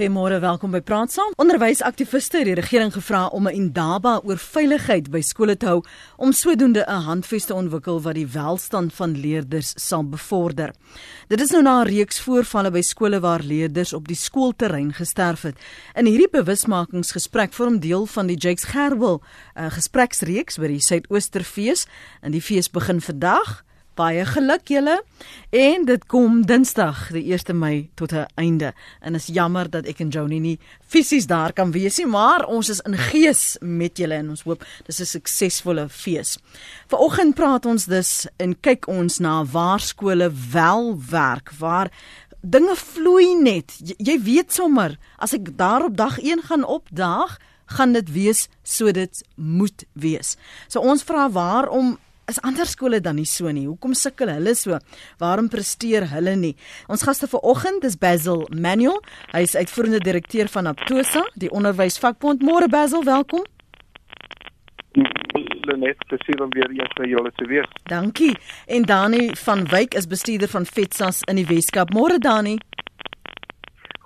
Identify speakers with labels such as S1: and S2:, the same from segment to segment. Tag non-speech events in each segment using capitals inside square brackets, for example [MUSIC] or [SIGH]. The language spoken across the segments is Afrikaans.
S1: Goeiemôre, welkom by Praat Saam. Onderwysaktiviste het die regering gevra om 'n indaba oor veiligheid by skole te hou om sodoende 'n handves te ontwikkel wat die welstand van leerders sal bevorder. Dit is nou na 'n reeks voorvalle by skole waar leerders op die skoolterrein gesterf het. In hierdie bewusmakingsgesprek vorm deel van die Jakes Gerwel uh, gespreksreeks by die Suidoosterfees en die fees begin vandag baie geluk julle en dit kom Dinsdag die 1 Mei tot 'n einde en is jammer dat ek en Joni nie fisies daar kan wees nie maar ons is in gees met julle en ons hoop dis 'n suksesvolle fees. Vanoggend praat ons dus en kyk ons na waar skole wel werk waar dinge vloei net jy, jy weet sommer as ek daar op dag 1 gaan opdaag gaan dit wees so dit moet wees. So ons vra waarom is ander skole dan nie so nie? Hoekom sukkel hulle so? Waarom presteer hulle nie? Ons gaste vanoggend is Basil Manuel. Hy is uitvoerende direkteur van Aptosa, die onderwysvakbond. Môre Basil, welkom.
S2: Net te sien om weer eens by julle te wees.
S1: Dankie. En Dani van Wyk is bestuurder van FETSAS in die Weskaap. Môre Dani.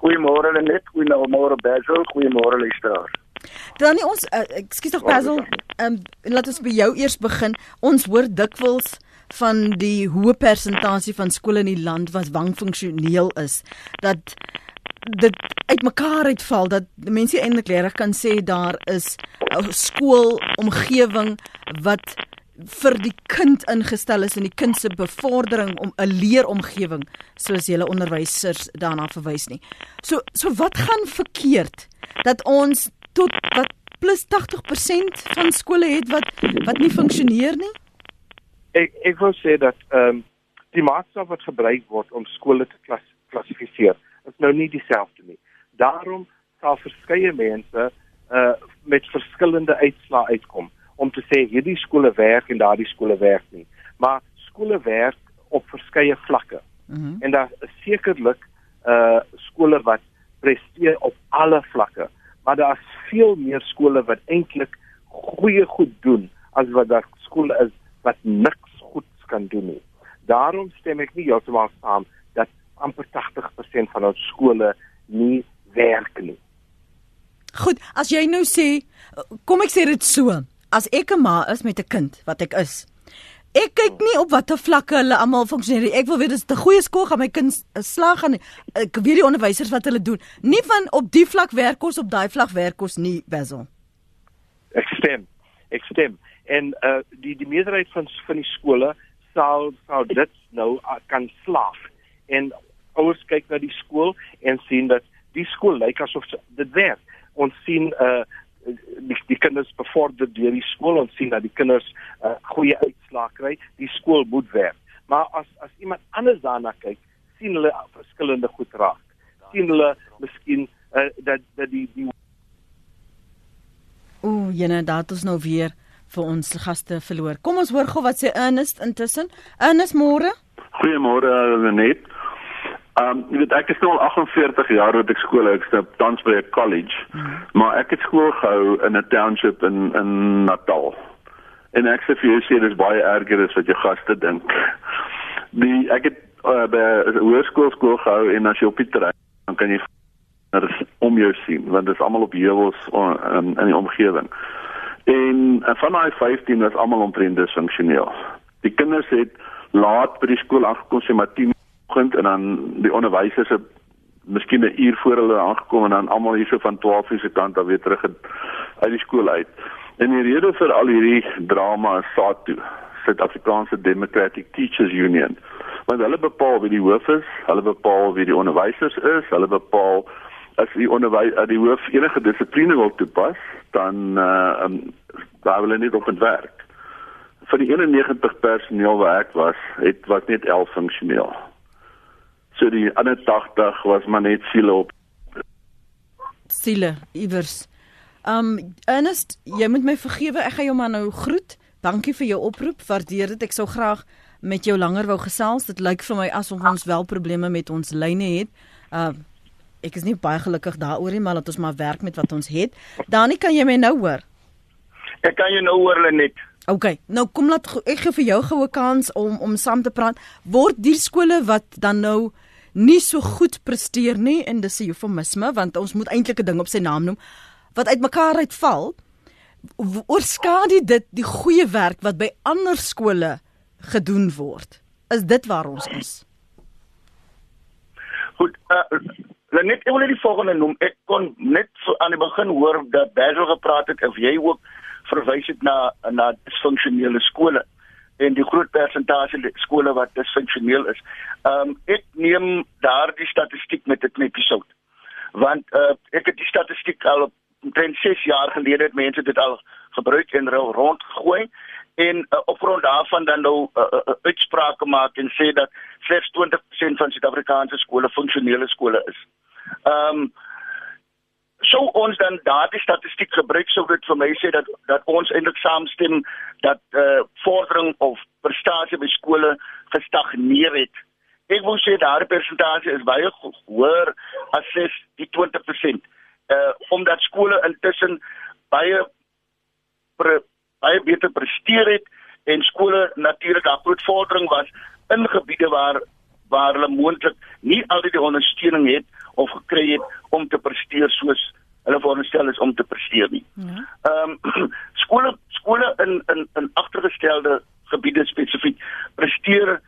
S3: Goeiemôre Lenet, goeiemôre Basil, goeiemôre luisteraars.
S1: Dan ons uh, ekskuus tog Basil, ehm um, laat ons by jou eers begin. Ons hoor dikwels van die hoë persentasie van skole in die land wat wangfunksioneel is dat dit uitmekaar uitval dat mense eintlik reg kan sê daar is 'n skoolomgewing wat vir die kind ingestel is in die kind se bevordering om 'n leeromgewing soos julle onderwysers daarna verwys nie. So so wat gaan verkeerd dat ons tot wat plus 80% van skole het wat wat nie funksioneer nie?
S2: Ek ek wil sê dat ehm um, die maatstaf wat gebruik word om skole te klas klassifiseer is nou nie dieselfde nie. Daarom sal verskeie mense uh met verskillende uitslae uitkom om te sê hierdie skole werk en daardie skole werk nie. Maar skole werk op verskeie vlakke. Mm -hmm. En daar is sekerlik uh skole wat presteer op alle vlakke maar daar's veel meer skole wat eintlik goeie goed doen as wat daar skole is wat niks goeds kan doen nie. Daarom stem ek nie heeltemal saam dat amper 80% van ons skole nie werk nie.
S1: Goed, as jy nou sê, kom ek sê dit so, as ek 'n ma is met 'n kind wat ek is, Ek kyk nie op watter vlakke hulle almal funksioneer. Ek wil weet dis 'n goeie skool gaan my kind slag gaan. Ek weet die onderwysers wat hulle doen. Nie van op die vlak werk ons op daai vlak werk ons nie, Basil.
S2: Ek stem. Ek stem. En uh die die meerderheid van van die skole sal sal dit nou uh, kan slaag. En ouers kyk na die skool en sien dat die skool lyk asof dit werk. Ons sien uh die, die kinders bevorder deur die skool en sien dat die kinders 'n uh, goeie uitslae kry, die skool moet werk. Maar as as iemand anders daarna kyk, sien hulle verskillende goed raak. sien hulle miskien uh, dat dat die die
S1: Ooh, jene, dat ons nou weer vir ons gaste verloor. Kom ons hoor gou wat sê Ernest intussen. Ernest môre?
S4: Goeiemôre Net. Ehm um, jy weet ek is nou al 48 jaar wat ek skool ek stap tans by 'n college. Mm -hmm. Maar ek het skool gehou in 'n township in in Natal. En ek sê vir jou sê dis baie erger as wat jou gaste dink. Die ek het uh, by 'n hoërskool skool gehou en as jy op die terrein dan kan jy net om jou sien want dit is almal op heuwels in in die omgewing. En, en van daai 15 is almal omtrent disfunksioneel. Die kinders het laat by die skool aangekom sê maar 10 oggend en dan die onderwysers het miskien 'n uur voor hulle aangekom en dan almal hierso van 12 uur se kant af weer terug het, uit die skool uit. En die rede vir al hierdie drama is SATU, Suid-Afrikaanse Democratic Teachers Union. Want hulle bepaal wie die hoof is, hulle bepaal wie die onderwysers is, hulle bepaal as die onderwys die hoof enige dissipline wil toepas, dan uh um, daar wil hulle nie op werk. Vir die 91 personeel wat ek was, het was net 11 funksioneel. So die ander 80 was maar net siele op.
S1: Siele iewers. Um Ernest, jy moet my vergewe, ek gaan jou maar nou groet. Dankie vir jou oproep. Waardeer dit. Ek sou graag met jou langer wou gesels. Dit lyk vir my asof ons wel probleme met ons lyne het. Uh ek is nie baie gelukkig daaroor nie, maar laat ons maar werk met wat ons het. Dani, kan jy my nou hoor?
S3: Ek kan jou nou hoor, Lenet.
S1: OK. Nou kom laat ek gee vir jou goue kans om om saam te praat. Word die skole wat dan nou nie so goed presteer nie en dis 'n eufemisme want ons moet eintlik 'n ding op sy naam noem wat uitmekaar uitval. Oorskadu dit die goeie werk wat by ander skole gedoen word. Is dit waar ons is?
S3: Goed, uh, net ek wil net die volgende noem. Ek kon net aan die begin hoor dat Basil gepraat het of jy ook verwys het na na disfunksionele skole en die groot persentasie skole wat disfunksioneel is. Ehm um, ek neem daardie statistiek met 'n knippie sout. Want uh, ek het die statistiek al omtrent 6 jaar gelede het mense dit al gebruik en rondgegooi en uh, op grond daarvan dan nou uh, uh, uitsprake maak en sê dat slegs 20% van Suid-Afrikaanse skole funksionele skole is. Ehm um, so ons dan daardie statistiek gebruik sou dit vir my sê dat dat ons eintlik saamstem dat eh uh, vordering of prestasie by skole gestagneer het. Ek wou sê daardie persentasie is baie hoër as die 20%. Eh uh, omdat skole intussen baie pre, baie beter presteer het en skole natuurlik daar groot vordering was in gebiede waar waar hulle moontlik nie altyd die ondersteuning het of gekry het om te presteer soos hulle veronderstel is om te presteer nie. Ja. Ehm um, [CLEARS THROAT] skole skole in in in agtergestelde gebiede spesifiek presteer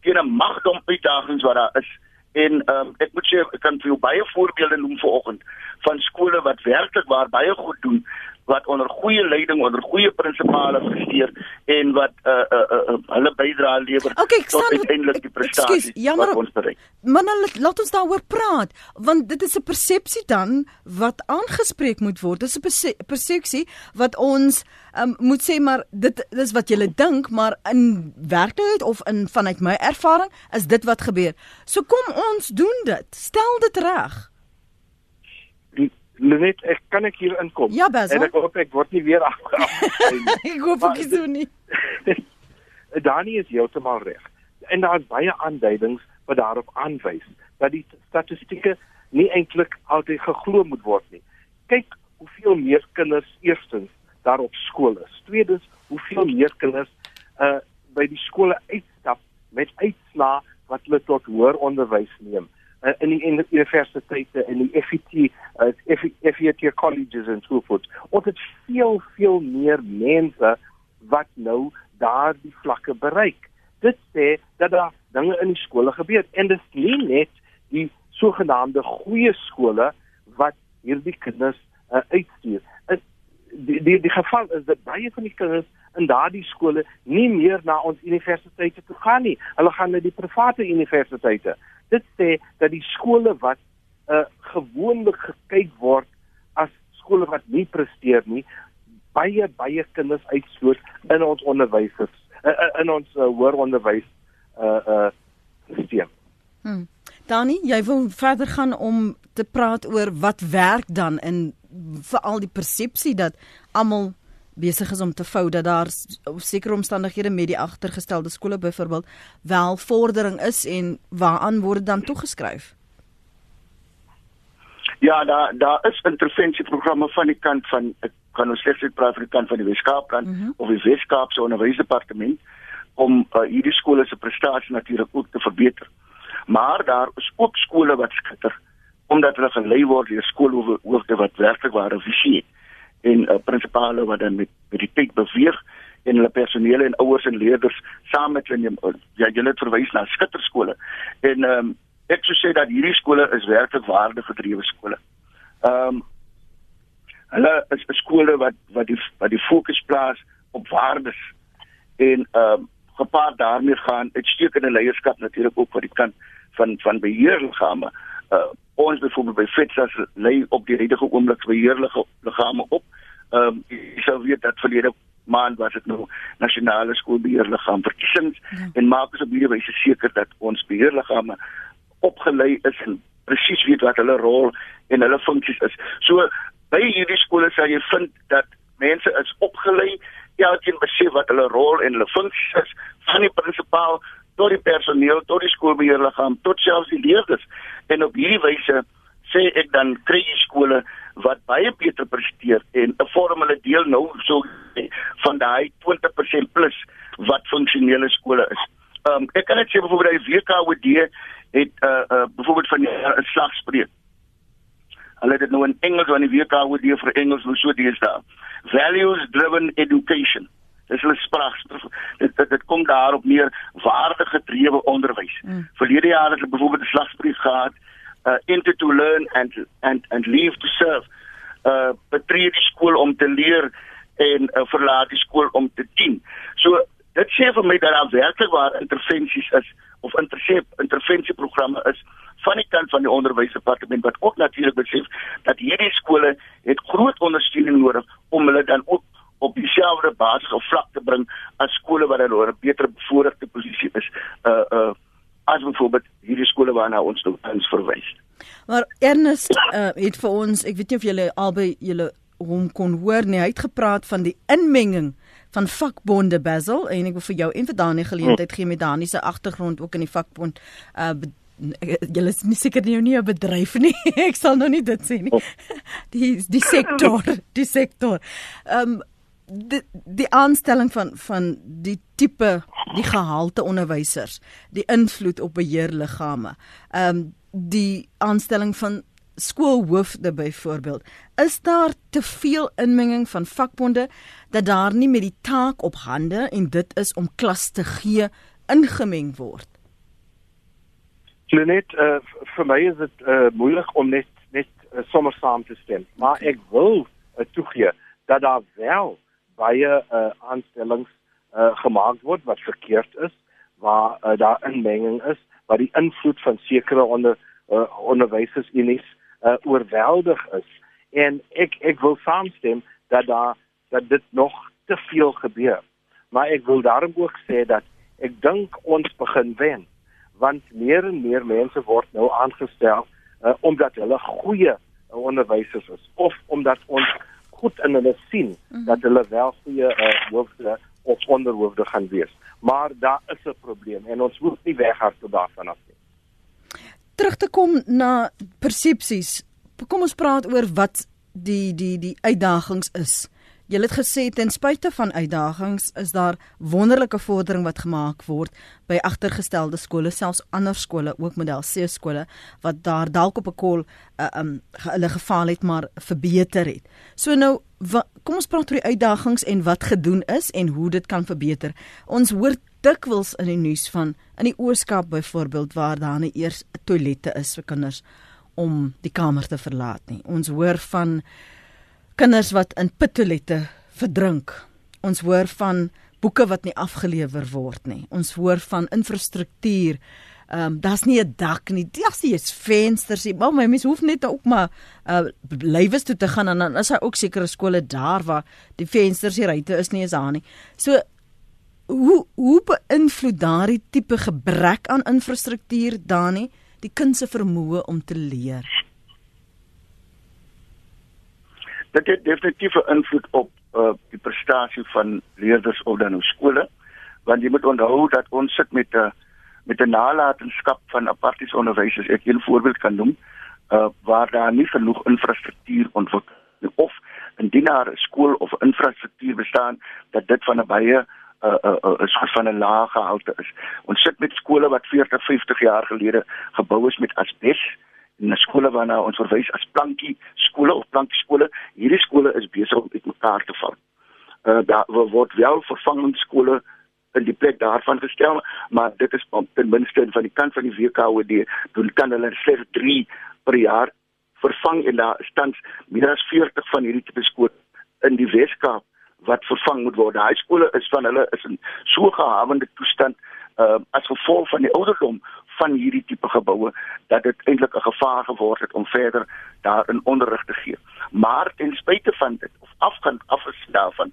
S3: teen 'n magdom uitdagings wat daar is. En ehm um, ek moet sê ek kan vir jou baie voorbeelde noem vanoggend van skole wat werklik waar baie goed doen wat onder goeie leiding onder goeie prinsipale presteer en wat uh uh, uh, uh hulle bydra lewer
S1: okay,
S3: tot uiteindelik die prestasie wat ons bereik.
S1: Maar nou laat ons daaroor praat want dit is 'n persepsie dan wat aangespreek moet word. Dit is 'n persepsie wat ons um, moet sê maar dit dis wat jy dink maar in werklikheid of in vanuit my ervaring is dit wat gebeur. So kom ons doen dit. Stel dit reg.
S2: Lenet, ek kan ek hier inkom.
S1: Ja, Basil.
S2: En ek hoop ek word nie weer [LAUGHS] afgehaal
S1: nie. ek hoop ek so nie. [LAUGHS]
S2: Dani is heeltemal reg. En daar is baie aanduidings wat daarop aanwys dat die statistieke nie eintlik altyd geglo moet word nie. Kyk hoeveel meer kinders eerstens daar op skool is. Tweedens, hoeveel meer kinders uh by die skole uitstap met uitslaa wat hulle tot hoër onderwys neem uh, in die universiteite en die FET uh, FET colleges en so voort. Ons het veel veel meer mense wat nou daardie vlakke bereik. Dit sê dat daar dinge in die skole gebeur en dit is nie net die sogenaamde goeie skole wat hierdie kinders uh, uitstuur. Uh, die, die die geval is dat baie van die kinders in daardie skole nie meer na ons universiteite toe gaan nie. Hulle gaan na die private universiteite dit sê dat die skole wat uh, gewoonlik gekyk word as skole wat nie presteer nie, baie baie kinders uitsloot in ons onderwysers uh, uh, in ons uh, hoër onderwys uh uh stelsel.
S1: Hmm. Dani, jy wil verder gaan om te praat oor wat werk dan in veral die persepsie dat almal besig is om te vou dat daar sekere omstandighede met die agtergestelde skole byvoorbeeld wel vordering is en waaraan word dan toegeskryf?
S3: Ja, daar daar is intervensieprogramme van die kant van ek kan ons slegs praat van die kant van die Weskaap kant mm -hmm. of die Weskaap se onderwysdepartement om uh, hierdie skole se prestasie natuurlik ook te verbeter. Maar daar is ook skole wat skitter omdat hulle gelei word deur skoolhoofde wat werklik ware visie het en uh, prinsipale wat dan met met die tyd beweeg en hulle personeel en ouers en leerders saam met hulle uh, ja julle het verwys na skitterskole en um, ek sou sê dat hierdie skole is werklik waardegedrewe skole. Ehm um, hulle is skole wat wat die wat die fokus plaas op waardes en ehm um, gepaard daarmee gaan uitstekende leierskap natuurlik ook van die kant van van beheerliggame. Uh, ons byvoorbeeld by FETSAS lê op die huidige oomblik beheerlige liggame op. Ehm um, jy sou weet dat verlede maand was dit nou nasionale skoolbeheerliggaam verkiesings ja. en maak ons op hierdie wyse seker dat ons beheerliggame opgelei is en presies weet wat hulle rol en hulle funksies is. So by hierdie skole sal jy vind dat mense is opgelei, elkeen besef wat hulle rol en hulle funksies is van die prinsipaal tot die personeel, tot die skoolbeheerliggaam, tot selfs die leerders. En op hierdie wyse sê ek dan kry jy skole wat baie beter presteer en 'n vorm hulle deel nou so van daai 20% plus wat funksionele skole is. Ehm um, ek kan net sê byvoorbeeld die WKWD het uh uh byvoorbeeld van 'n slagspreek. Hulle het dit nou in Engels want die die vir Engels nou so deesdae. Values driven education. Dis hulle spraak. Dit, dit dit kom daarop neer waardegedrewe onderwys. Mm. Verlede jaar het hulle byvoorbeeld 'n slagspreek gehad uh into to learn and and and leave to serve. Uh betree die skool om te leer en uh, verlaat die skool om te dien. So dit sê vir my dat daar werklik waar intervensies is of intervensieprogramme is van die kant van die onderwysdepartement wat ook natuurlik besef dat hierdie skole het groot ondersteuning nodig om hulle dan ook op dieselfde basis of vlak te bring as skole wat hulle 'n beter bevoordeelde posisie is uh uh as byvoorbeeld hierdie skole waarna ons nou eens verwys.
S1: Maar Ernest uh, het vir ons, ek weet nie of julle albei julle hom kon hoor nie, hy het gepraat van die inmenging van vakbonde Basil en ek wil vir jou en vir Dani geleentheid gee met Dani se agtergrond ook in die vakbond uh julle is nie seker nie 'n bedryf nie [LAUGHS] ek sal nou nie dit sê nie. Die die sektor die sektor. Ehm um, die die aanstelling van van die tipe die gehalte onderwysers die invloed op beheerliggame ehm um, die aanstelling van skoolhoofde byvoorbeeld is daar te veel inmenging van vakbonde dat daar nie met die taak op hande en dit is om klas te gee ingemeng word?
S2: Net uh, vir my is dit uh, moeilik om net net uh, sommer saam te stem maar ek wil uh, toegee dat daar wel baie uh, aanstellings uh, gemaak word wat verkeerd is waar uh, daar inmenging is waar die invloed van sekere onder uh, onderwysers in is uh, oorweldig is en ek ek wil saamstem dat daar dat dit nog te veel gebeur. Maar ek wil daarom ook sê dat ek dink ons begin wen want meer en meer mense word nou aangestel uh, omdat hulle goeie onderwysers is of omdat ons goed in hulle sien mm -hmm. dat hulle wel goeie uh, hoofde of onderhoofde gaan wees. Maar daar is 'n probleem en ons moet nie weghardloop daarvan af nie
S1: terug te kom na persepsies. Kom ons praat oor wat die die die uitdagings is. Jy het gesê ten spyte van uitdagings is daar wonderlike vordering wat gemaak word by agtergestelde skole, selfs ander skole, ook model C skole wat daar dalk op 'n kol uh, um hulle gefaal het maar verbeter het. So nou kom ons praat oor die uitdagings en wat gedoen is en hoe dit kan verbeter. Ons hoor dikwels in die nuus van in die Ooskaap byvoorbeeld waar daar nie eers toilette is vir kinders om die kamer te verlaat nie. Ons hoor van kinders wat in pittoilette verdrink. Ons hoor van boeke wat nie afgelewer word nie. Ons hoor van infrastruktuur. Ehm um, daar's nie 'n dak nie. Daar's nie eens vensters nie. Maar my mens hoef net ook maar uh lywes toe te gaan en dan is daar ook sekere skole daar waar die vensters die ruitte is nie is daar nie. So hoe hoe beïnvloed daardie tipe gebrek aan infrastruktuur dan nie die kind se vermoë om te leer?
S3: Dit het definitief 'n invloed op uh, die prestasie van leerders of dan op skole want jy moet onthou dat ons sit met 'n met 'n nalatenskap van aparties onderwys as ek een voorbeeld kan noem uh, waar daar nie genoeg infrastruktuur ontwikkel of indien daar 'n skool of infrastruktuur bestaan dat dit van 'n baie 'n uh, 'n uh, uh, soort van 'n lae gehalte is. Ons sit met skole wat 40, 50 jaar gelede gebou is met asbes en 'n skole waarna ons verwys as plankie skole of plankie skole. Hierdie skole is besig om uitmekaar te val. Uh daar word wel vervangingsskole in die plek daarvan gestel, maar dit is ten minste van die kant van die WKOD doen kan hulle slegs 3 per jaar vervang en daar staan meer as 40 van hierdie tipe skole in die Weskaap wat vervang moet word. Daai skole is van hulle is in so gehawende toestand uh as gevolg van die ouderdom van hierdie tipe geboue dat dit eintlik 'n gevaar geword het om verder daarin onderrig te gee. Maar ten spyte van dit of afgaan afgesien daarvan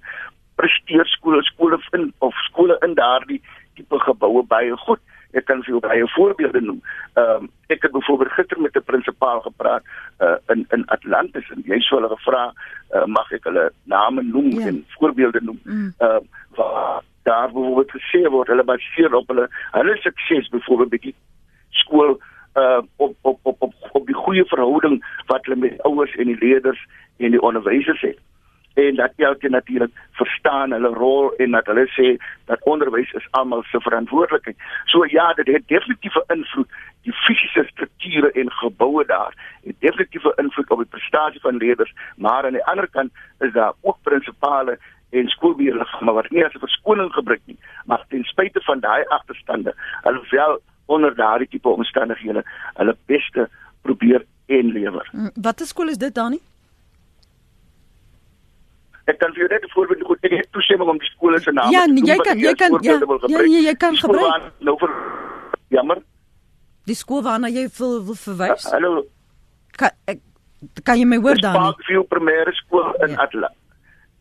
S3: presteer skole skole in of skole in daardie tipe geboue baie goed. Ek kan vir baie voorbeelde noem. Ehm um, ek het byvoorbeeld gister met 'n prinsipaal gepraat uh, in in Atlantis en jy sou hulle gevra uh, mag ek hulle name noem ja. en voorbeelde noem. Mm. Ehm mm. uh, waar daar byvoorbeeld gesê word hulle baseer op hulle hulle sukses byvoorbeeld by die skool uh op op op op op die goeie verhouding wat hulle met ouers en die leerders en die onderwysers het. en dat elkeen natuurlik verstaan hulle rol en dat hulle sê dat onderwys is almal se verantwoordelikheid. So ja, dit het definitiewe invloed die fisiese strukture en geboue daar. Het definitiewe invloed op die prestasie van leerders, maar aan die ander kant is daar ook prinsipale en skoolbeheerliggame wat nie as 'n verskoning gebruik nie, maar ten spyte van daai agterstande, hulle wel onder daardie tipe omstandighede hulle beste probeer en lewer.
S1: Mm, Watter skool is dit dan nie?
S3: Ek kan vir jou net 'n voorbeeld goed ek het toestemming om die skole se name
S1: Ja,
S3: te noem,
S1: jy
S3: wat
S1: kan
S3: ek
S1: jy kan ja,
S3: voorbeelde wil
S1: ja,
S3: gebruik.
S1: ja, jy kan
S3: skool
S1: gebruik.
S3: waar Nou vir jammer.
S1: Die skool waarna jy wil, wil verwys.
S3: Hallo.
S1: Kan ek kan jy my hoor dan?
S3: Parkview Primêre Skool in
S1: Ja.
S3: Atla.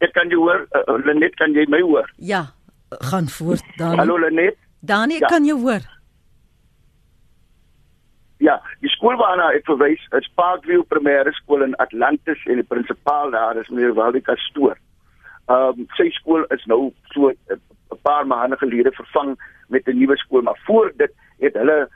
S3: Ek kan jou hoor, uh, Lenet, kan jy my hoor?
S1: Ja, gaan voort dan.
S3: Hallo Lenet.
S1: Dani, ek
S3: Ja.
S1: kan jou hoor.
S3: Ja, die skool waarna ek verwys is Parkview Primêre Skool in Atlantis en die prinsipaal daar is meneer Waldika Stoor. Ehm um, sy skool is nou so 'n paar maande gelede vervang met 'n nuwe skool, maar voor dit het hulle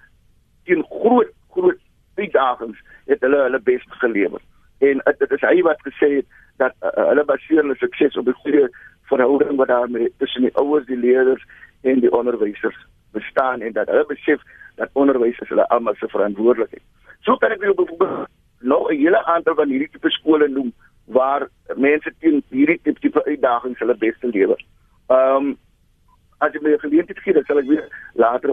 S3: teen groot groot uitdagings het hulle hulle bes gelewer. En dit is hy wat gesê het dat uh, hulle baseer hulle sukses op die goeie verhouding wat daar met tussen die ouers, die leerders en die onderwysers bestaan en dat hulle besef dat onderwys is hulle almal se verantwoordelikheid. So kan ek byvoorbeeld nog 'n hele aantal van hierdie tipe skole noem waar mense teen hierdie tipe, tipe uitdagings hulle bes te lewer. Ehm um, as jy my geleentheid gee, sal ek weer later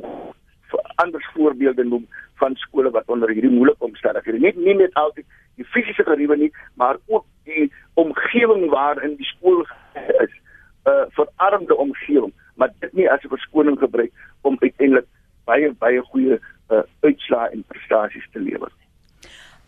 S3: ander voorbeelde noem van skole wat onder hierdie moeilike omstandighede nie nie net altyd die fisiese geriewe nie, maar ook die omgewing waarin die skool is, 'n uh, verarmde omgewing, maar dit nie as 'n verskoning gebruik om uiteindelik baie baie goeie uh, uitslae en prestasies te lewer.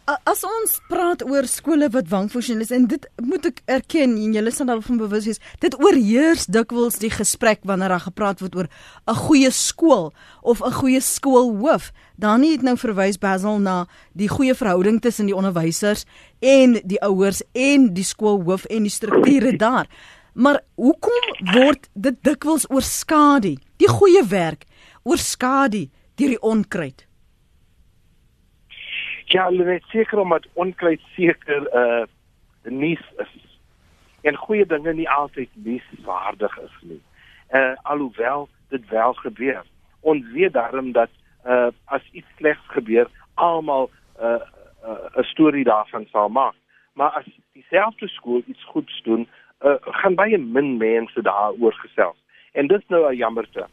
S1: As ons praat oor skole wat wankfunksioneel is en dit moet ek erken en julle sal daarvan bewus wees, dit oorheers dikwels die gesprek wanneer daar gepraat word oor 'n goeie skool of 'n goeie skoolhoof. Dani het nou verwys Basil na die goeie verhouding tussen die onderwysers en die ouers en die skoolhoof en die strukture daar. Maar hoekom word dit dikwels oorskadu? Die goeie werk oorskadu deur die onkruid.
S2: Ja, net seker omdat onkruid seker uh nuus is. En goeie dinge nie altyd nuuswaardig is nie. Uh alhoewel dit wel gebeur. Ons weet daarom dat uh as iets slegs gebeur, almal 'n uh, uh, 'n storie daarvan sal maak. Maar as dieselfde skool iets goeds doen, uh gaan baie min mense daaroor gesels. En dis nou 'n jammerte.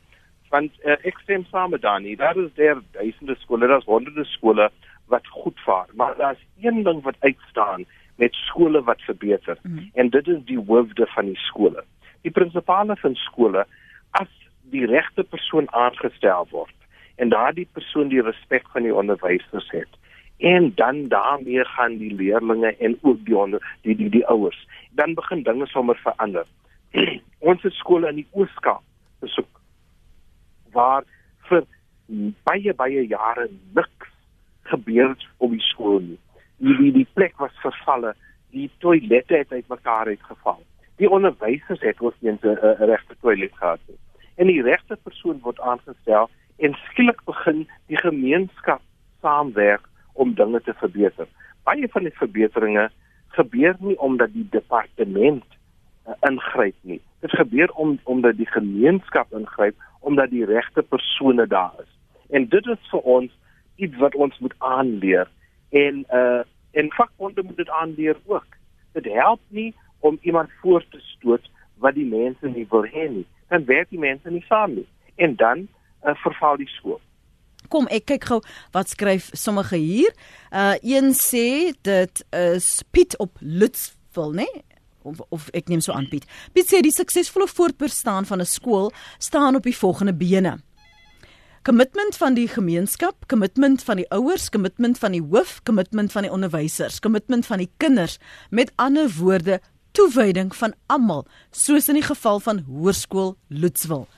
S2: Want uh, ek stem saam met Dani, daar is daar duisende skole, daar's honderde skole wat goed vaar, maar daar's een ding wat uitstaan met skole wat verbeter mm. en dit is die hoofde van die skole. Die prinsipale van skole as die regte persoon aangestel word en daardie persoon die respek van die onderwysers het en dan daarmee gaan die leerders en ook die onder, die die die ouers dan begin dinge sommer verander. [CLEARS THROAT] Ons het skole in die Ooskaap besoek waar vir baie baie jare niks gebeur het op die skool nie. Die die, die plek was vervalle, die toilette het uitmekaar uitgeval. Die onderwysers het ook nie 'n regte toilet gehad nie. En die regte persoon word aangestel en skielik begin die gemeenskap saamwerk om dinge te verbeter. Baie van die verbeteringe gebeur nie omdat die departement uh, ingryp nie. Dit gebeur om omdat die gemeenskap ingryp omdat die regte persone daar is. En dit is vir ons iets wat ons moet aanleer en uh en vakbonde moet dit aanleer ook. Dit help nie om iemand voor te stoot wat die mense nie wil hê nie. Dan werk die mense nie saam nie en dan uh, verval die skool.
S1: Kom ek kyk gou wat skryf sommige hier. Uh een sê dit is Piet op Lutsville, né? Of, of ek neem so aan Piet. Piet sê die suksesvolle voortbestaan van 'n skool staan op die volgende bene. Kommitment van die gemeenskap, kommitment van die ouers, kommitment van die hoof, kommitment van die onderwysers, kommitment van die kinders. Met ander woorde, toewyding van almal, soos in die geval van Hoërskool Lutswil.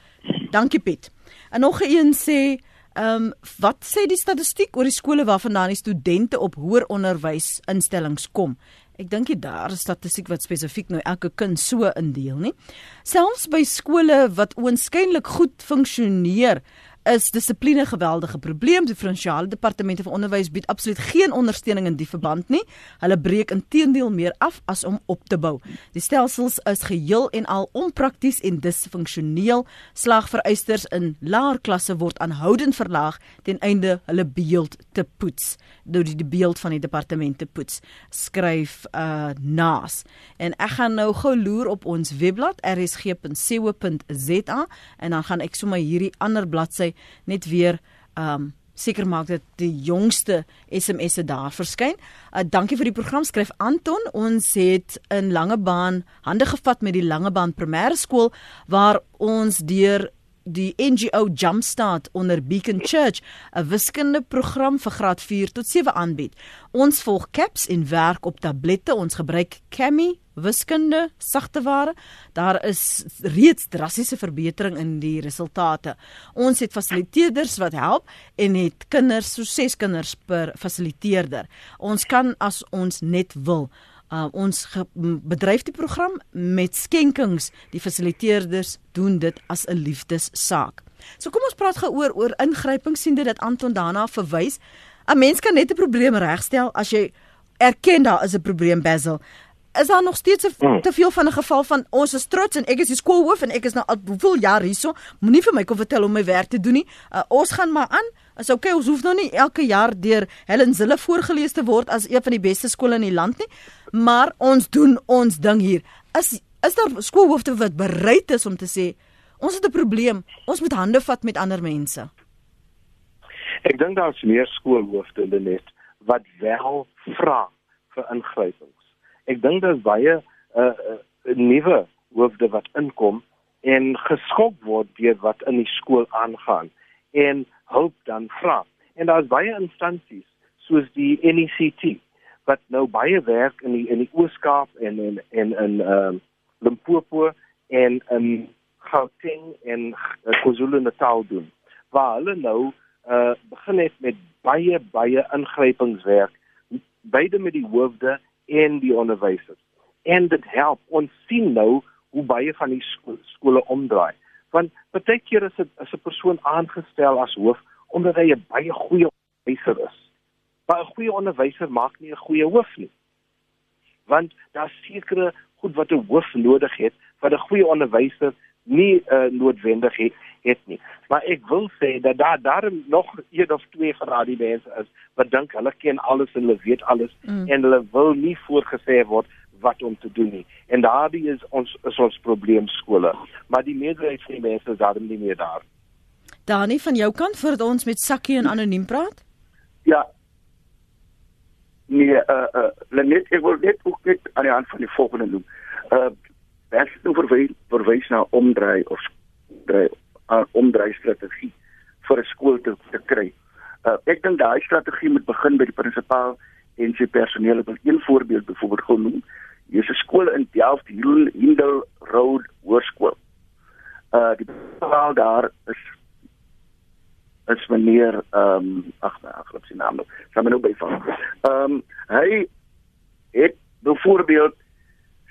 S1: Dankie Piet. En nog een sê, ehm um, wat sê die statistiek oor die skole waarvandaan die studente op hoër onderwysinstellings kom? Ek dink jy daar is statistiek wat spesifiek nou elke kind so indeel nie. Selfs by skole wat oënskynlik goed funksioneer, is dissipline geweldige probleem. Die provinsiale departemente van onderwys bied absoluut geen ondersteuning in die verband nie. Hulle breek inteendeel meer af as om op te bou. Die stelsels is geheel en al onprakties en disfunksioneel. Slagvereisters in laer klasse word aanhoudend verlaag ten einde hulle beeld te poets. Deur die beeld van die departement te poets, skryf uh Naas. En ek gaan nou gou loer op ons webblad rsg.co.za en dan gaan ek sommer hierdie ander bladsy net weer um seker maak dat die jongste SMS'e daar verskyn. Uh, dankie vir die program skryf Anton. Ons het in Langebaan hande gevat met die Langebaan Primêre Skool waar ons deur die NGO Jumpstart onder Beacon Church 'n wiskunde program vir graad 4 tot 7 aanbied. Ons volg CAPS en werk op tablette. Ons gebruik Kami wiskunde sagteware. Daar is reeds drastiese verbetering in die resultate. Ons het fasiliteerders wat help en het kinders so 6 kinders per fasiliteerder. Ons kan as ons net wil Uh, ons bedryf die program met skenkings. Die fasiliteerders doen dit as 'n liefdessaak. So kom ons praat gou oor oor ingryping sien dit dat Anton daarna verwys. 'n Mens kan net 'n probleem regstel as jy erken daar is 'n probleem Basil. Is daar nog steeds hmm. te veel van 'n geval van ons is trots en ek is die skoolhoof en ek is nou al hoeveel jaar hierso. Moenie vir my kom vertel om my werk te doen nie. Uh, ons gaan maar aan. As okay, ons hoef nou nie elke jaar deur Helen Zille voorgeles te word as een van die beste skole in die land nie maar ons doen ons ding hier. Is is daar skoolhoofde wat bereid is om te sê ons het 'n probleem, ons moet hande vat met ander mense?
S2: Ek dink daar's meer skoolhoofde in die net wat wel vra vir ingrypings. Ek dink daar's baie 'n uh, uh, nuwe hoofde wat inkom en geskok word deur wat in die skool aangaan en hulp dan vra. En daar's baie instansies soos die NECT wat nou baie werk in die in die Ooskaap en en en in ehm uh, Limpopo en in Gauteng en uh, KwaZulu-Natal doen. Waar hulle nou uh begin het met baie baie ingrypingswerk beide met die hoofde en die onderwysers. En dit help ons sien nou hoe baie van die sko skole omdraai. Want baie keer is dit as 'n persoon aangestel as hoof omdat hy 'n baie goeie onderwyser is. Maar 'n goeie onderwyser maak nie 'n goeie hoof nie. Want daar sekere goed wat 'n hoof nodig het wat 'n goeie onderwyser nie uh, noodwendig het, het nie. Maar ek wil sê dat daar daar nog een of twee van daardie mense is wat dink hulle ken alles en hulle weet alles mm. en hulle wil nie voorgesê word wat om te doen nie. En daardie is ons is ons probleem skole. Maar die meerderheid van die mense is daar nie meer daar.
S1: Dani van jou kant voordat ons met Sakkie en anoniem praat?
S3: Ja, Nee, uh uh net ek wil net ook net aan die hand van die volgende noem. Uh as jy nou verwys verwys na omdraai of draai uh, omdraai strategie vir 'n skool te, te kry. Uh ek dink daai strategie moet begin by die prinsipaal en sy personeel. Ek wil een voorbeeld byvoorbeeld gou noem. Hier is 'n skool in Delft, Hindel Road Hoërskool. Uh die prinsipaal daar is is meneer ehm um, ag nee, ek sien naam nou. Gaan my nou byvang. Ehm um, hy het byvoorbeeld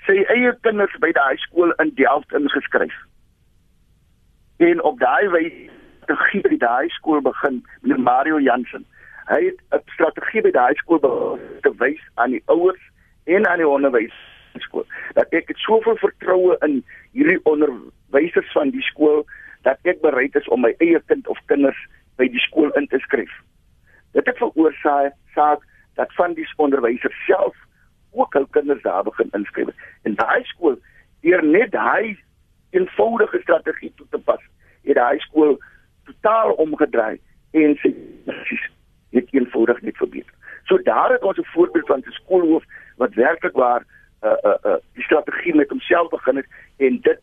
S3: sy eie kinders by daai skool in Delft ingeskryf. En op daai wyse te gee by daai skool begin met Mario Jansen. Hy het 'n strategie by daai skool te wys aan die ouers en aan die onderwys skool. Dat ek het soveel vertroue in hierdie onderwysers van die skool dat ek bereid is om my eie kind of kinders by die skool in te skryf. Dit het veroorsaak saak dat van die onderwysers self ook hul kinders daar begin inskryf. En daai skool deur net daai eenvoudige strategie toe te pas, het daai skool totaal omgedraai en sy presies net eenvoudig net verbeter. So daar het ons 'n voorbeeld van 'n skoolhoof wat werklik waar uh uh uh die strategie met homself begin het en dit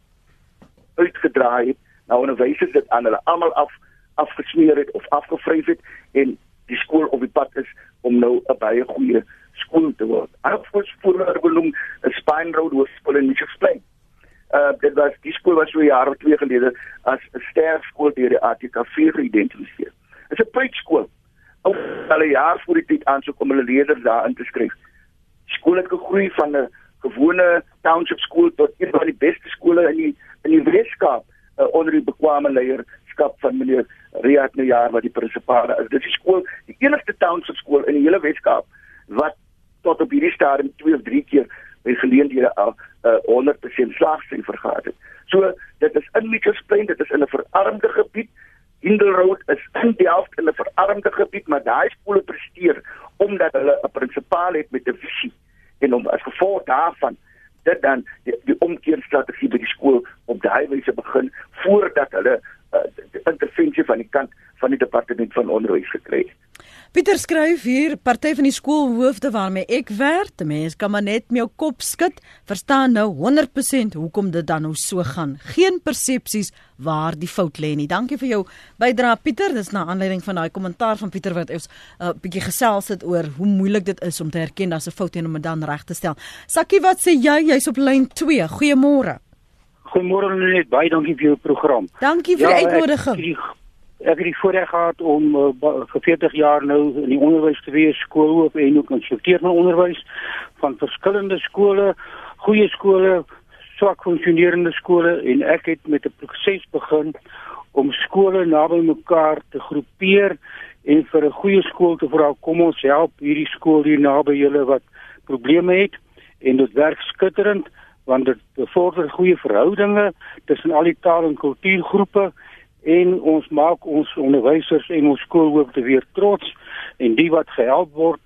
S3: uitgedraai het. Nou onderwysers dit aan hulle almal af afgesmeer het of afgevryf het en die skool op die pad is om nou 'n baie goeie skool te word. Alhoewel voorbeeld genoem 'n Spine Road Hoërskool in Mitchells Plain. Uh dit was die skool was so jare twee gelede as 'n sterfskool deur die ATKV geïdentifiseer. Dit is 'n prys-skool. Ou hulle jaar voor die tyd aansoek om hulle leerders daar in te skryf. Die skool het gegroei van 'n gewone township skool tot een van die beste skole in die in die Weskaap uh, onder die bekwame leier leierskap van meneer Riyad Najar wat die prinsipaal is. Dit is skool, die enigste township skool in die hele Weskaap wat tot op hierdie stadium twee of drie keer by geleenthede al uh, 100% slaagsyfer gehad het. So dit is in Mitchells Plain, dit is in 'n verarmde gebied. Hindle Road is in die helfte in 'n verarmde gebied, maar daai skole presteer omdat hulle 'n prinsipaal het met 'n visie en om as gevolg daarvan dit dan die, die omkeerstrategie by die skool op daai wyse begin voordat hulle uh, die intervensie van die kant van die departement van onderwys gekry het.
S1: Pieter skryf hier party van die skoolhoofde waarmee ek werk, die mens kan maar net met jou kop skud, verstaan nou 100% hoekom dit dan nou so gaan. Geen persepsies waar die fout lê nie. Dankie vir jou bydrae Pieter. Dis na aanleiding van daai kommentaar van Pieter wat ons 'n uh, bietjie gesels het oor hoe moeilik dit is om te erken dat 'n fout en om dit dan reg te stel. Sakkie, wat sê jy? Jy's op lyn 2. Goeiemôre.
S5: Goeiemôre net baie dankie vir jou program.
S1: Dankie vir ja, die uitnodiging.
S5: Ek, ek het die voorreg gehad om uh, vir 40 jaar nou in die onderwys te wees, skoolhoof en ook instrukteur van onderwys van verskillende skole, goeie skole, swak funksionerende skole en ek het met 'n proses begin om skole naby mekaar te groepeer en vir 'n goeie skool te vra kom ons help hierdie skool hier naby julle wat probleme het. En dit werk skitterend want dit bevorder goeie verhoudinge tussen al die taal en kultuurgroepe en ons maak ons onderwysers en ons skoolhoofde weer trots en die wat gehelp word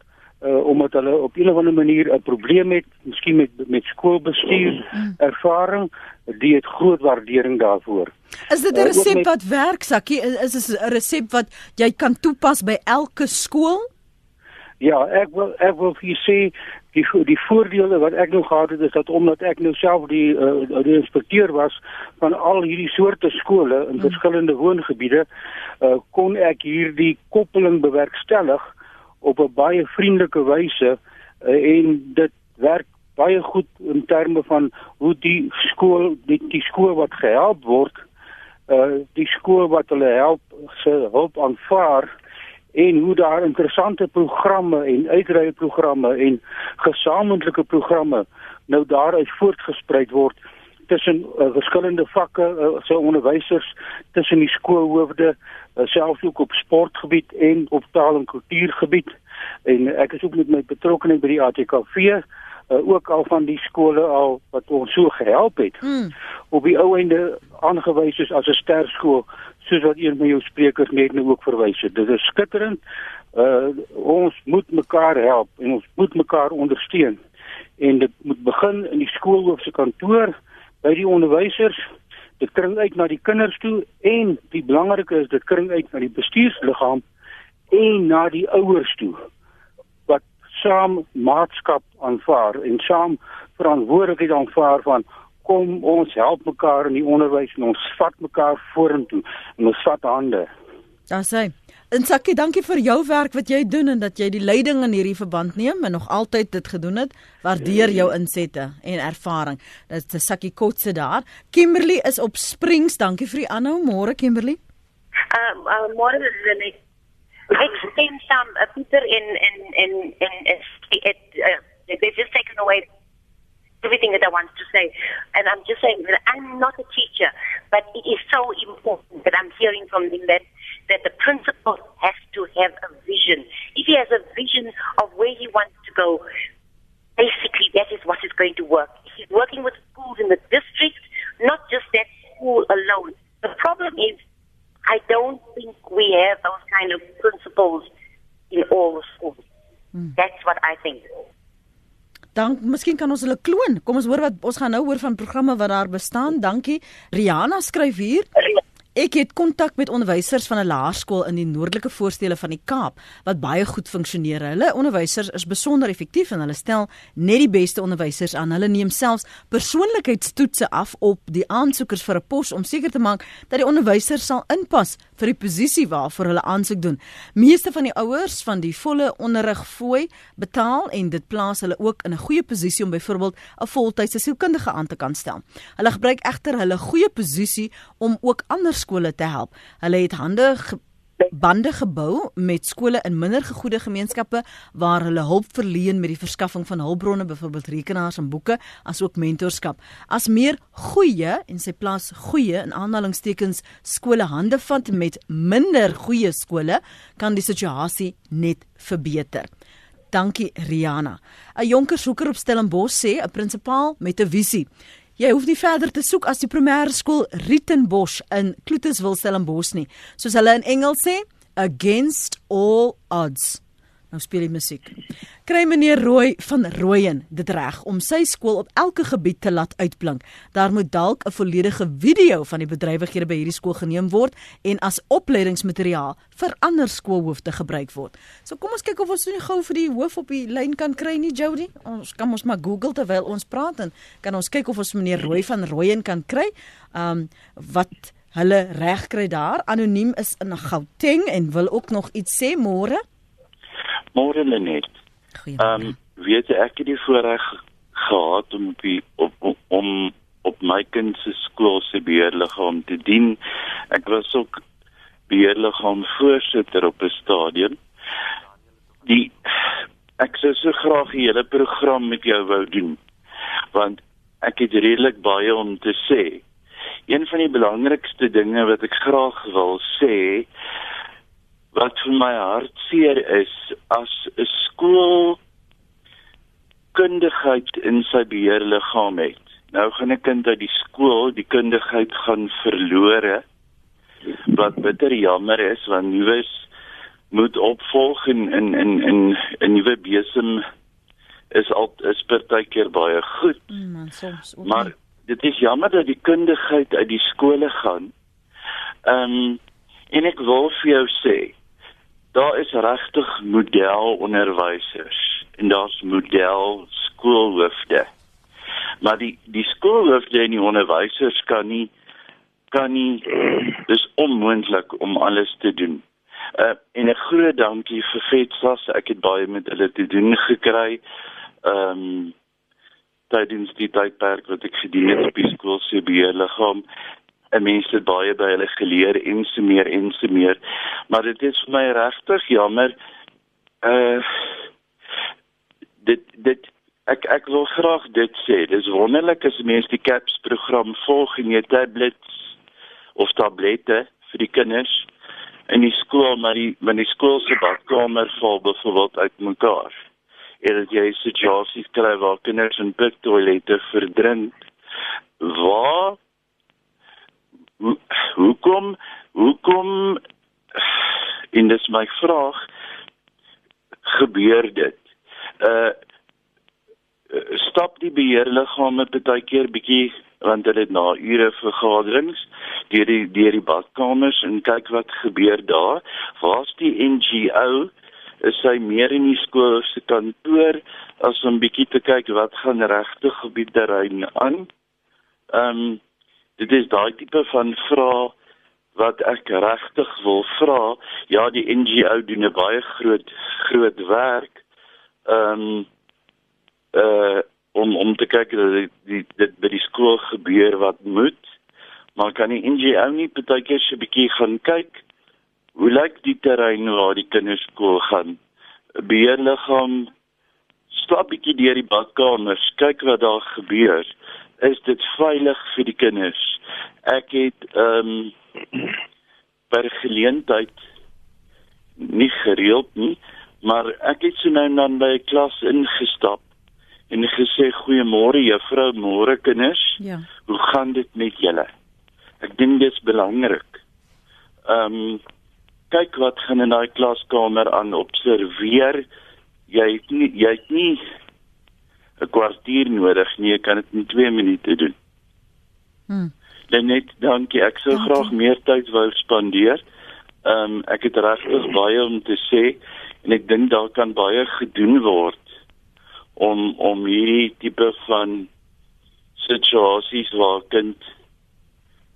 S5: uh, omdat hulle op 'n of ander manier 'n probleem het, miskien met met skoolbestuur ervaring, die het groot waardering daarvoor.
S1: Is dit 'n uh, resep met, wat werk, Sakkie? Is dit 'n resep wat jy kan toepas by elke skool?
S5: Ja, ek wil ek wil vir sê die die voordele wat ek nou gehad het is dat omdat ek nou self die uh, die inspekteur was van al hierdie soorte skole in mm. verskillende woongebiede uh, kon ek hierdie koppeling bewerkstellig op 'n baie vriendelike wyse uh, en dit werk baie goed in terme van hoe die skool die, die skool wat gehelp word uh, die skool wat hulle help se hulp aanvaar en hoe daar interessante programme en uitreie programme en gesamentlike programme nou daaruit voortgesprei word tussen uh, verskillende vakke uh, se onderwysers tussen die skoolhoofde uh, selfs ook op sportgebied en op taal en kultuurgebied en ek is ook met my betrokkeheid by die ATKV uh, ook al van die skole al wat ons so gehelp het hmm. op die ou einde aangewys is as 'n sterskool soos wat een van jou sprekers net nou ook verwys het. Dit is skitterend. Uh ons moet mekaar help en ons moet mekaar ondersteun. En dit moet begin in die skoolhoof se kantoor by die onderwysers. Dit kring uit na die kinders toe en die belangrike is dit kring uit na die bestuursliggaam en na die ouers toe wat saam maatskap aanvaar en saam verantwoordelikheid aanvaar van kom ons help mekaar in die onderwys en ons vat mekaar vorentoe en ons vat hande.
S1: Daar sê En Sakkie, dankie vir jou werk wat jy doen en dat jy die leiding in hierdie verband neem en nog altyd dit gedoen het. Waardeer jou insette en ervaring. Dit is Sakkie Kotse daar. Kimberley is op Springs. Dankie vir die aanhou. Môre Kimberley.
S6: Ehm uh, uh, môre is dit net ek stem saam uh, Pieter in in in in it uh, they've just taken away everything that I want to say. And I'm just saying that I'm not a teacher, but it is so important that I'm hearing from them that, that the principal has to have a vision. If he has a vision of where he wants to go, basically that is what is going to work. He's working with schools in the district, not just that school alone. The problem is I don't think we have those kind of principles in all the schools. Mm. That's what I think.
S1: Dan miskien kan ons hulle kloon. Kom ons hoor wat ons gaan nou hoor van programme wat daar bestaan. Dankie. Rihanna skryf hier. Ek het kontak met onderwysers van 'n laerskool in die noordelike voorstede van die Kaap wat baie goed funksioneer. Hulle onderwysers is besonder effektief en hulle stel net die beste onderwysers aan. Hulle neem selfs persoonlikheidstoetse af op die aansoekers vir 'n pos om seker te maak dat die onderwysers sal inpas vir die posisie waarvoor hulle aansoek doen. Meeste van die ouers van die volle onderrig fooi betaal en dit plaas hulle ook in 'n goeie posisie om byvoorbeeld 'n voltydse sielkundige aan te kan stel. Hulle gebruik egter hulle goeie posisie om ook ander skole te help. Hulle het hande bande gebou met skole in minder gegoede gemeenskappe waar hulle hulp verleen met die verskaffing van hulpbronne, byvoorbeeld rekenaars en boeke, asook mentorskap. As meer goeie en sy plaas goeie in aanhalingstekens skole hande vat met minder goeie skole, kan die situasie net verbeter. Dankie Riana. 'n Jonkershoeker op Stellenbosch sê 'n prinsipaal met 'n visie. Jy hoef nie verder te soek as die primêre skool Rietenbosch in Kloetiswil Stellenbosch nie. Soos hulle in Engels sê, against all odds. Nou speel hy musiek. Kry meneer Rooi van Rooyen dit reg om sy skool op elke gebied te laat uitblink. Daar moet dalk 'n volledige video van die bedrywighede by hierdie skool geneem word en as opleidingsmateriaal vir ander skoolhoofde gebruik word. So kom ons kyk of ons nie gou vir die hoof op die lyn kan kry nie, Jody. Ons kan ons maar Google terwyl ons praat en kan ons kyk of ons meneer Rooi van Rooyen kan kry. Um wat hulle reg kry daar. Anoniem is in Gauteng en wil ook nog iets sê môre.
S7: Môre Lenet. Ehm um, weet jy ek het die voorreg gehad om op die, op, op om op my kind se skool se beheerliggaam te dien. Ek was ook beheerliggaam voorsitter op 'n stadion. Die ek sou so graag die hele program met jou wou doen. Want ek het redelik baie om te sê. Een van die belangrikste dinge wat ek graag wil sê wat vir my hartseer is as 'n skool kundigheid in sy beheerliggaam het. Nou gaan 'n kind uit die skool die kundigheid gaan verlore. Wat bitter jammer is want nuus moet opvolg in in in in 'n nuwe besem is al is partykeer baie goed.
S1: Mm, man, soms.
S7: Okay. Maar dit is jammer dat die kundigheid uit die skole gaan. Ehm um, en ek wil vir jou sê daar is regtig modelonderwysers en daar's model skoolhoofde. Maar die die skoolhoofde en die onderwysers kan nie kan nie dis onmoontlik om alles te doen. Uh en 'n groot dankie vir Vetsas. Ek het baie met hulle te doen gekry. Ehm um, tydens die tydperk wat ek gedien het op die skool se beheerliggaam 'n mens het baie by hulle geleer en so meer en so meer. Maar dit is vir my regtig jammer. Uh dit dit ek ek wil graag dit sê. Dis wonderlik as mense die CAPS program volg in jou tablets of tablette vir die kinders in die skool, maar die wanneer die skool se badkamer val byvoorbeeld uit mekaar. En dit jy situasies kry waar kinders in piktoilette verdrink. Waar hoekom hoekom en dis my vraag gebeur dit? Uh stap die beheerliggame baie keer bietjie want hulle het na ure vergaderings deur die deur die badkamers en kyk wat gebeur daar. Waar's die NGO is hy meer in die skool se kantoor as om bietjie te kyk wat gaan regtig op die terrein aan? Ehm um, dit is daai tipe van vrae wat ek regtig wil vra. Ja, die NGO doen 'n baie groot groot werk. Ehm um, uh om om te kyk dat die, die dit by die skool gebeur wat moet. Maar kan die NGO nie partykeer so 'n bietjie gaan kyk hoe lyk die terrein waar die kinders skool gaan? Beheerliggaam stap bietjie deur die badkamers, kyk wat daar gebeur is dit veilig vir die kinders. Ek het ehm um, per geleentheid nie gereeld nie, maar ek het so nou dan by 'n klas ingestap en gesê goeiemôre juffrou, môre kinders.
S1: Ja.
S7: Hoe gaan dit met julle? Ek dink dit is belangrik. Ehm um, kyk wat gaan in daai klaskamer aan observeer. Jy het nie jy het nie 'n kwartier nodig nie, jy kan dit in 2 minute doen.
S1: Hm.
S7: Net dankie. Ek sou dankie. graag meer tyd wou spandeer. Ehm um, ek het regtig baie om te sê en ek dink daar kan baie gedoen word om om hierdie tipe van situasies waar kind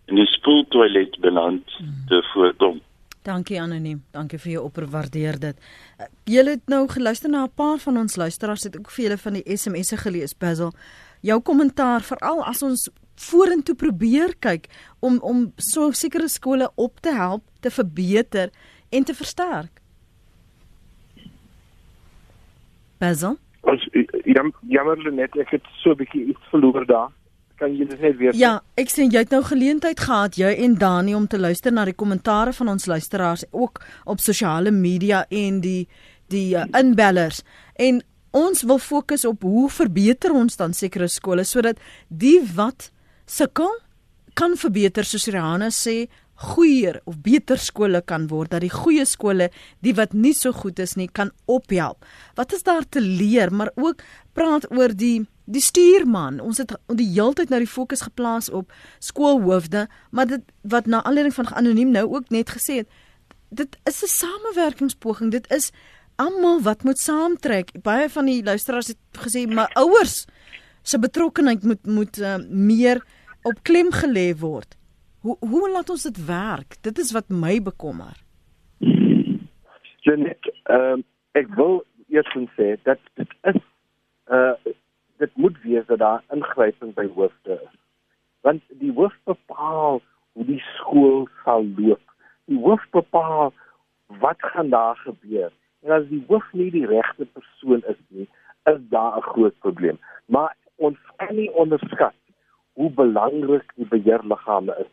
S7: in 'n spoeltoilet beland hmm. te voorkom.
S1: Dankie anoniem. Dankie vir jou opwaardeer dit. Uh, julle het nou geluister na 'n paar van ons luisteraars het ook vir julle van die SMS'e gelees, Basil. Jou kommentaar veral as ons vorentoe probeer kyk om om so sekere skole op te help te verbeter en te versterk. Basil?
S2: Ons jam, jammer net ek het so 'n bietjie iets verloor daar. Kan jy dit net weer
S1: Ja, ek sien jy het nou geleentheid gehad jy en Dani om te luister na die kommentare van ons luisteraars ook op sosiale media en die die uh, inbellers. En ons wil fokus op hoe verbeter ons dan sekere skole sodat die wat sukkel kan verbeter soos Rihanna sê goeieer of beter skole kan word dat die goeie skole die wat nie so goed is nie kan ophelp. Wat is daar te leer, maar ook praat oor die die stuurman. Ons het die heeltyd nou die fokus geplaas op skoolhoofde, maar dit wat na aanleiding van anoniem nou ook net gesê het, dit is 'n samewerkingspoging. Dit is almal wat moet saamtrek. Baie van die luisteraars het gesê maar ouers se betrokkeheid moet moet uh, meer op klem gelê word. Hoe hoe laat ons dit werk? Dit is wat my bekommer.
S2: Janet, ehm um, ek wil eers sê dat dit is uh dit moet wees dat daar ingryping by hoofde is. Want die hoof bepaal hoe die skool sal loop. Die hoof bepaal wat gaan daar gebeur. En as die hoof nie die regte persoon is nie, is daar 'n groot probleem. Maar ons kan nie onderskat hoe belangrik die beheerliggame is.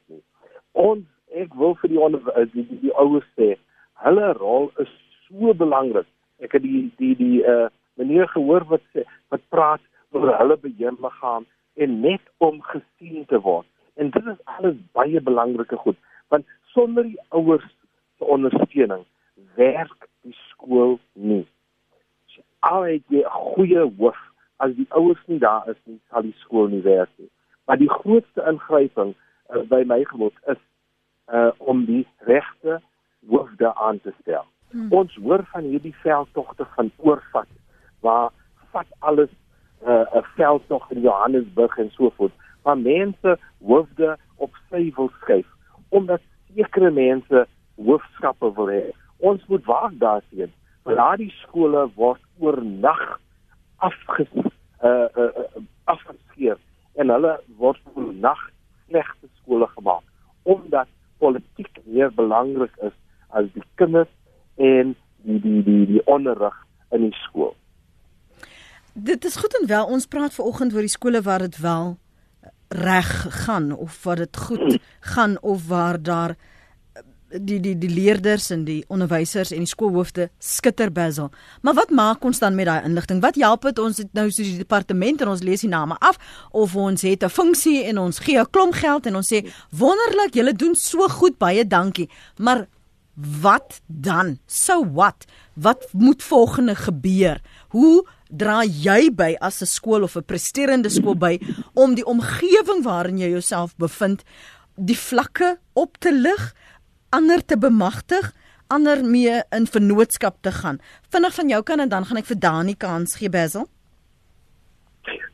S2: Ons ek wil vir die onder, eh, die, die, die ouers sê, hulle rol is so belangrik. Ek het die die die uh meneer gehoor wat sê wat praat oor hulle beheerliggaam en net om gesien te word. En dit is alles baie belangrike goed, want sonder die ouers se ondersteuning werk die skool nie. Al het jy 'n goeie hoof, as die ouers nie daar is nie, sal die skool nie werk nie. Maar die grootste ingryping uh, by my gemoed is uh om die regte hoofde aan te stel. Hmm. Ons hoor van hierdie veldtogte van oorvat waar vat alles 'n uh, 'n veldtog in Johannesburg en so voort. Maar mense hoofde op sy wil skuif omdat sekere mense hoofskappe wil hê. Ons moet waak daarteen. Want die skole word oornag afges uh uh afgeskeer en hulle word oornag slegte skole gemaak omdat politiek meer belangrik is as die kinders en die die die die onderrig in die skool.
S1: Dit is goed en wel ons praat ver oggend oor die skole waar dit wel reg gaan of wat dit goed [CLEARS THROAT] gaan of waar daar die die die leerders en die onderwysers en die skoolhoofde skitter Basil. Maar wat maak ons dan met daai inligting? Wat help dit ons het nou soos die departement en ons lees die name af of ons het 'n funksie en ons gee 'n klomp geld en ons sê wonderlik, julle doen so goed, baie dankie. Maar wat dan? So what? Wat moet volgende gebeur? Hoe dra jy by as 'n skool of 'n presterende skool by om die omgewing waarin jy jouself bevind die vlakke op te lig? Ander te bemagtig, ander mee in vennootskap te gaan. Vinnig van jou kan en dan gaan ek vir Dani kans gee Basil.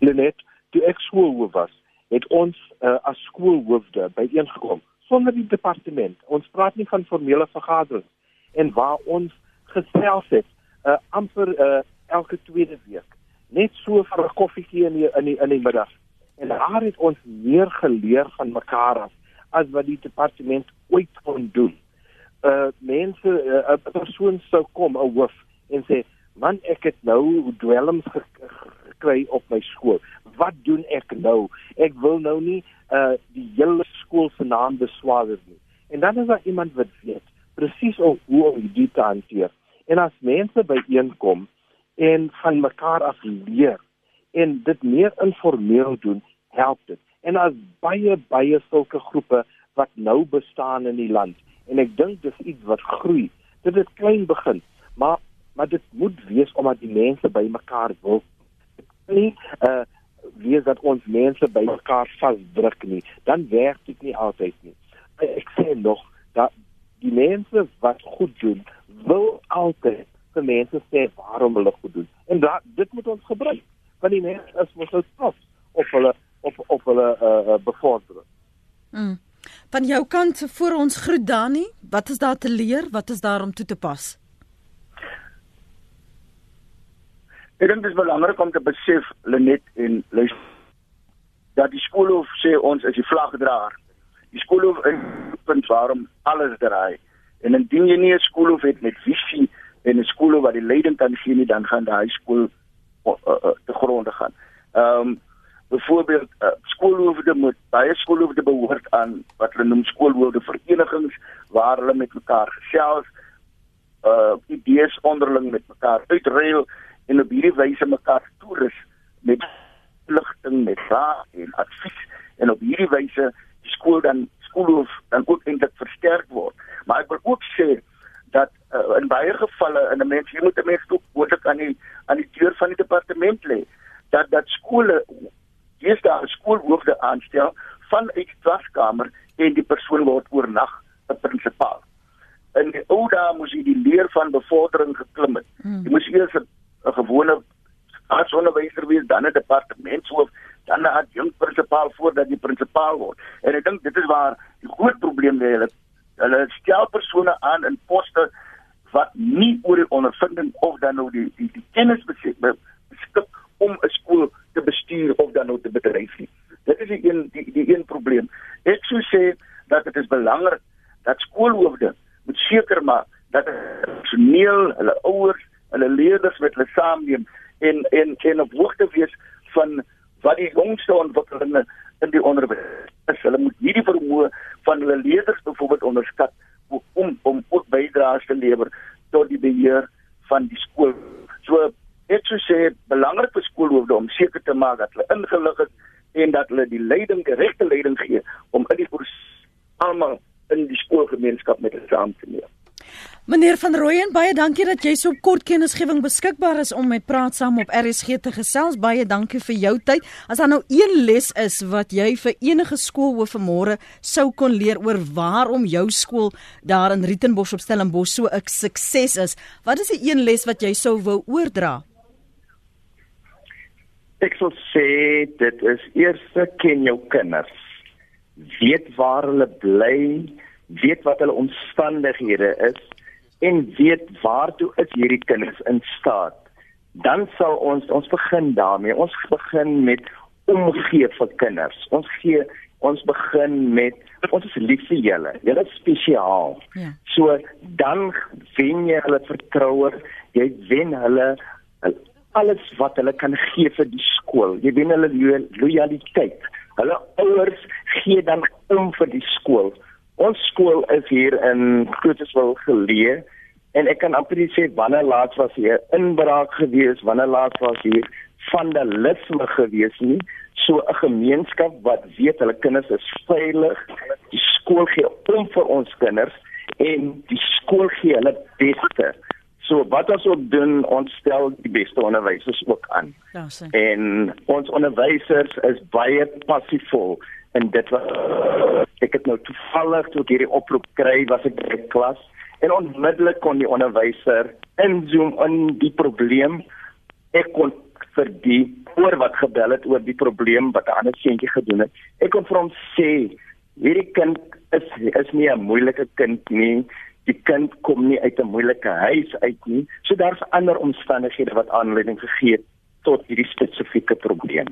S2: Lenet, die ekskoolhoof was, het ons uh, as skoolhoofde byeengekom sonder die departement. Ons praat nie van formele vergaderings en waar ons gesels het uh, amper uh, elke tweede week net so vir 'n koffietjie in die, in die, in die middag. En daar het ons meer geleer van mekaar af as wat die departement ooit kon doen. Uh mense uh, 'n uh, persoon sou kom 'n hoof en sê, "Man, ek het nou dwelms gekry op my skool. Wat doen ek nou? Ek wil nou nie uh die hele skool se naam beswaar nie." En dan is daar iemand wat weet presies hoe om dit te hanteer. En as mense byeenkom en van mekaar af leer en dit meer informeel doen, help dit en as baie baie sulke groepe wat nou bestaan in die land. En ek dink dis iets wat groei. Dit het klein begin maar maar dit moet wees omdat die mense by mekaar wil. Nie uh wees dat ons mense by mekaar vasdruk nie. Dan werk dit nie altyd nie. Ek sê nog dat die mense wat goed doen wil altyd vir mense sê waarom hulle goed doen. En dat dit moet ons gebruik want die mense is mos nou trots op hulle op op hulle uh, bevordering.
S1: Mm. Van jou kant voor ons groet Dani, wat is daar te leer? Wat is daar om toe te pas?
S3: Ek dink dit is belangrik om te besef Lenet en luister dat die skoolhof sê ons is die vlagdraer. Die skoolhof is punt waarom alles draai En indien jy nie 'n skoolhof het met visie en 'n skoolhof wat die leiding kan gee nie, dan gaan daai skool uh, uh, te gronde gaan. Ehm um, byvoorbeeld uh, skoolhoofde moet baie skoolhoofde behoort aan wat hulle noem skoolhoofde verenigings waar hulle met mekaar gesels uh idees onderling met mekaar uitruil en op hierdie wyse mekaar toerus met ligting met raad en advies en op hierdie wyse die skool dan skoolhoof dan ook eintlik versterk word. Maar ek wil ook sê dat uh, in baie gevalle in 'n mens jy moet 'n mens ook moontlik aan die aan die deur van die departement lê dat dat skole daar 'n skoolhoofde aanstel vanuit klaskamer en die persoon word oornag 'n prinsipaal. In die ou dae moes jy die leer van bevordering geklim het. Hmm. Jy moes eers 'n gewone staatsonderwyser wees, dan 'n departementshoof, dan 'n adjunkt prinsipaal voordat jy prinsipaal word. En ek dink dit is waar die groot probleem lê. Hulle hulle stel persone aan in poste wat nie oor die ondervinding of dan nou die die, die kennis beskik om 'n skool te bestuur of dan nou te bedryf nie. Dit is die een die die een probleem. Ek sou sê dat dit is belangrik dat skoolhoofde moet seker maak dat personeel, hulle ouers, hulle leerders met hulle saamneem en en en op hoogte wees van wat die jongste ontwikkelinge in die onderwys is. Hulle moet hierdie vermoë van hulle leerders byvoorbeeld onderskat om om ook bydraes te lewer tot die beheer van die skool. So ek sou sê belangrik vir skoolhoofde om seker te maak dat hulle ingelig is en dat hulle die leiding, die regte leiding gee om in die almal in die skoolgemeenskap met hulle saam te neem.
S1: Meneer van Rooyen, baie dankie dat jy so kort kennisgewing beskikbaar is om met praat saam op RSG te gesels. Baie dankie vir jou tyd. As daar nou een les is wat jy vir enige skoolhoof vanmôre sou kon leer oor waarom jou skool daar in Rietenbos op Stellenbosch so 'n sukses is, wat is die een les wat jy sou wou oordra?
S8: Ek sou sê dit is eers ken jou kinders. Weet waar hulle bly, weet wat hulle omstandighede is en weet waartoe is hierdie kinders in staat. Dan sal ons ons begin daarmee. Ons begin met omgee vir kinders. Ons gee ons begin met ons is lief vir julle. Julle is spesiaal. Ja. so dan wen jy hulle vertroue jy wen hulle alles wat hulle kan gee vir die skool jy wen hulle loyaliteit hulle ouers gee dan om vir die skool Ons skool is hier in Grootswil geleë en ek kan amper sê wanneer laat was hier inbraak gewees, wanneer laat was hier vandalisme gewees nie. So 'n gemeenskap wat weet hulle kinders is veilig, die skool gee om vir ons kinders en die skool gee hulle beste. So wat ons ook doen, ons stel die beste onderwysers ook aan. Ja, sê. En ons onderwysers is baie passievol en dit was ek het nou toevallig toe ek hierdie oproep kry was ek by klas en onmiddellik kon die onderwyser inzoom in die probleem ek kon vir die oor wat gebel het oor die probleem wat 'n ander seentjie gedoen het ek kon vir hom sê hierdie kind is is nie 'n moeilike kind nie die kind kom nie uit 'n moeilike huis uit nie. So daar's ander omstandighede wat aanleiding gegee het tot hierdie spesifieke probleem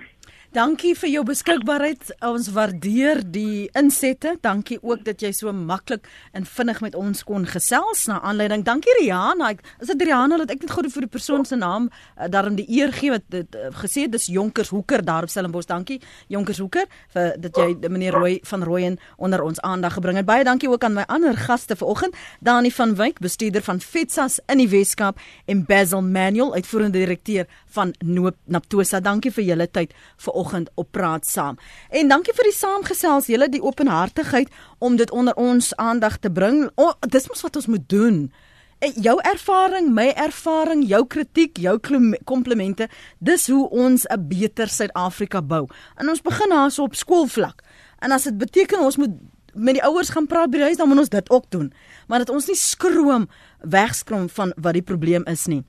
S1: Dankie vir jou beskikbaarheid. Ons waardeer die insette. Dankie ook dat jy so maklik en vinnig met ons kon gesels na aanleiding. Dankie Rihanna. Ek is dit Rihanna dat ek net gou vir die persoon se naam uh, daarom die eer gee wat dit uh, gesê dis Jonkers Hoeker daar op Stellenbosch. Dankie Jonkers Hoeker vir dat jy meneer Rooi van Rooyen onder ons aandag gebring het. Baie dankie ook aan my ander gaste vanoggend. Dani van Wyk, bestuurder van Fetsas in die Weskaap en Basil Manuel, uitvoerende direkteur van Noop Naptosa. Dankie vir julle tyd vir vanoggend op praat saam. En dankie vir die saamgesels, julle die openhartigheid om dit onder ons aandag te bring. O, dis mos wat ons moet doen. En jou ervaring, my ervaring, jou kritiek, jou komplimente, dis hoe ons 'n beter Suid-Afrika bou. En ons begin haar so op skoolvlak. En as dit beteken ons moet met die ouers gaan praat by die huis, dan moet ons dit ook doen. Maar dat ons nie skroom wegskroom van wat die probleem is nie.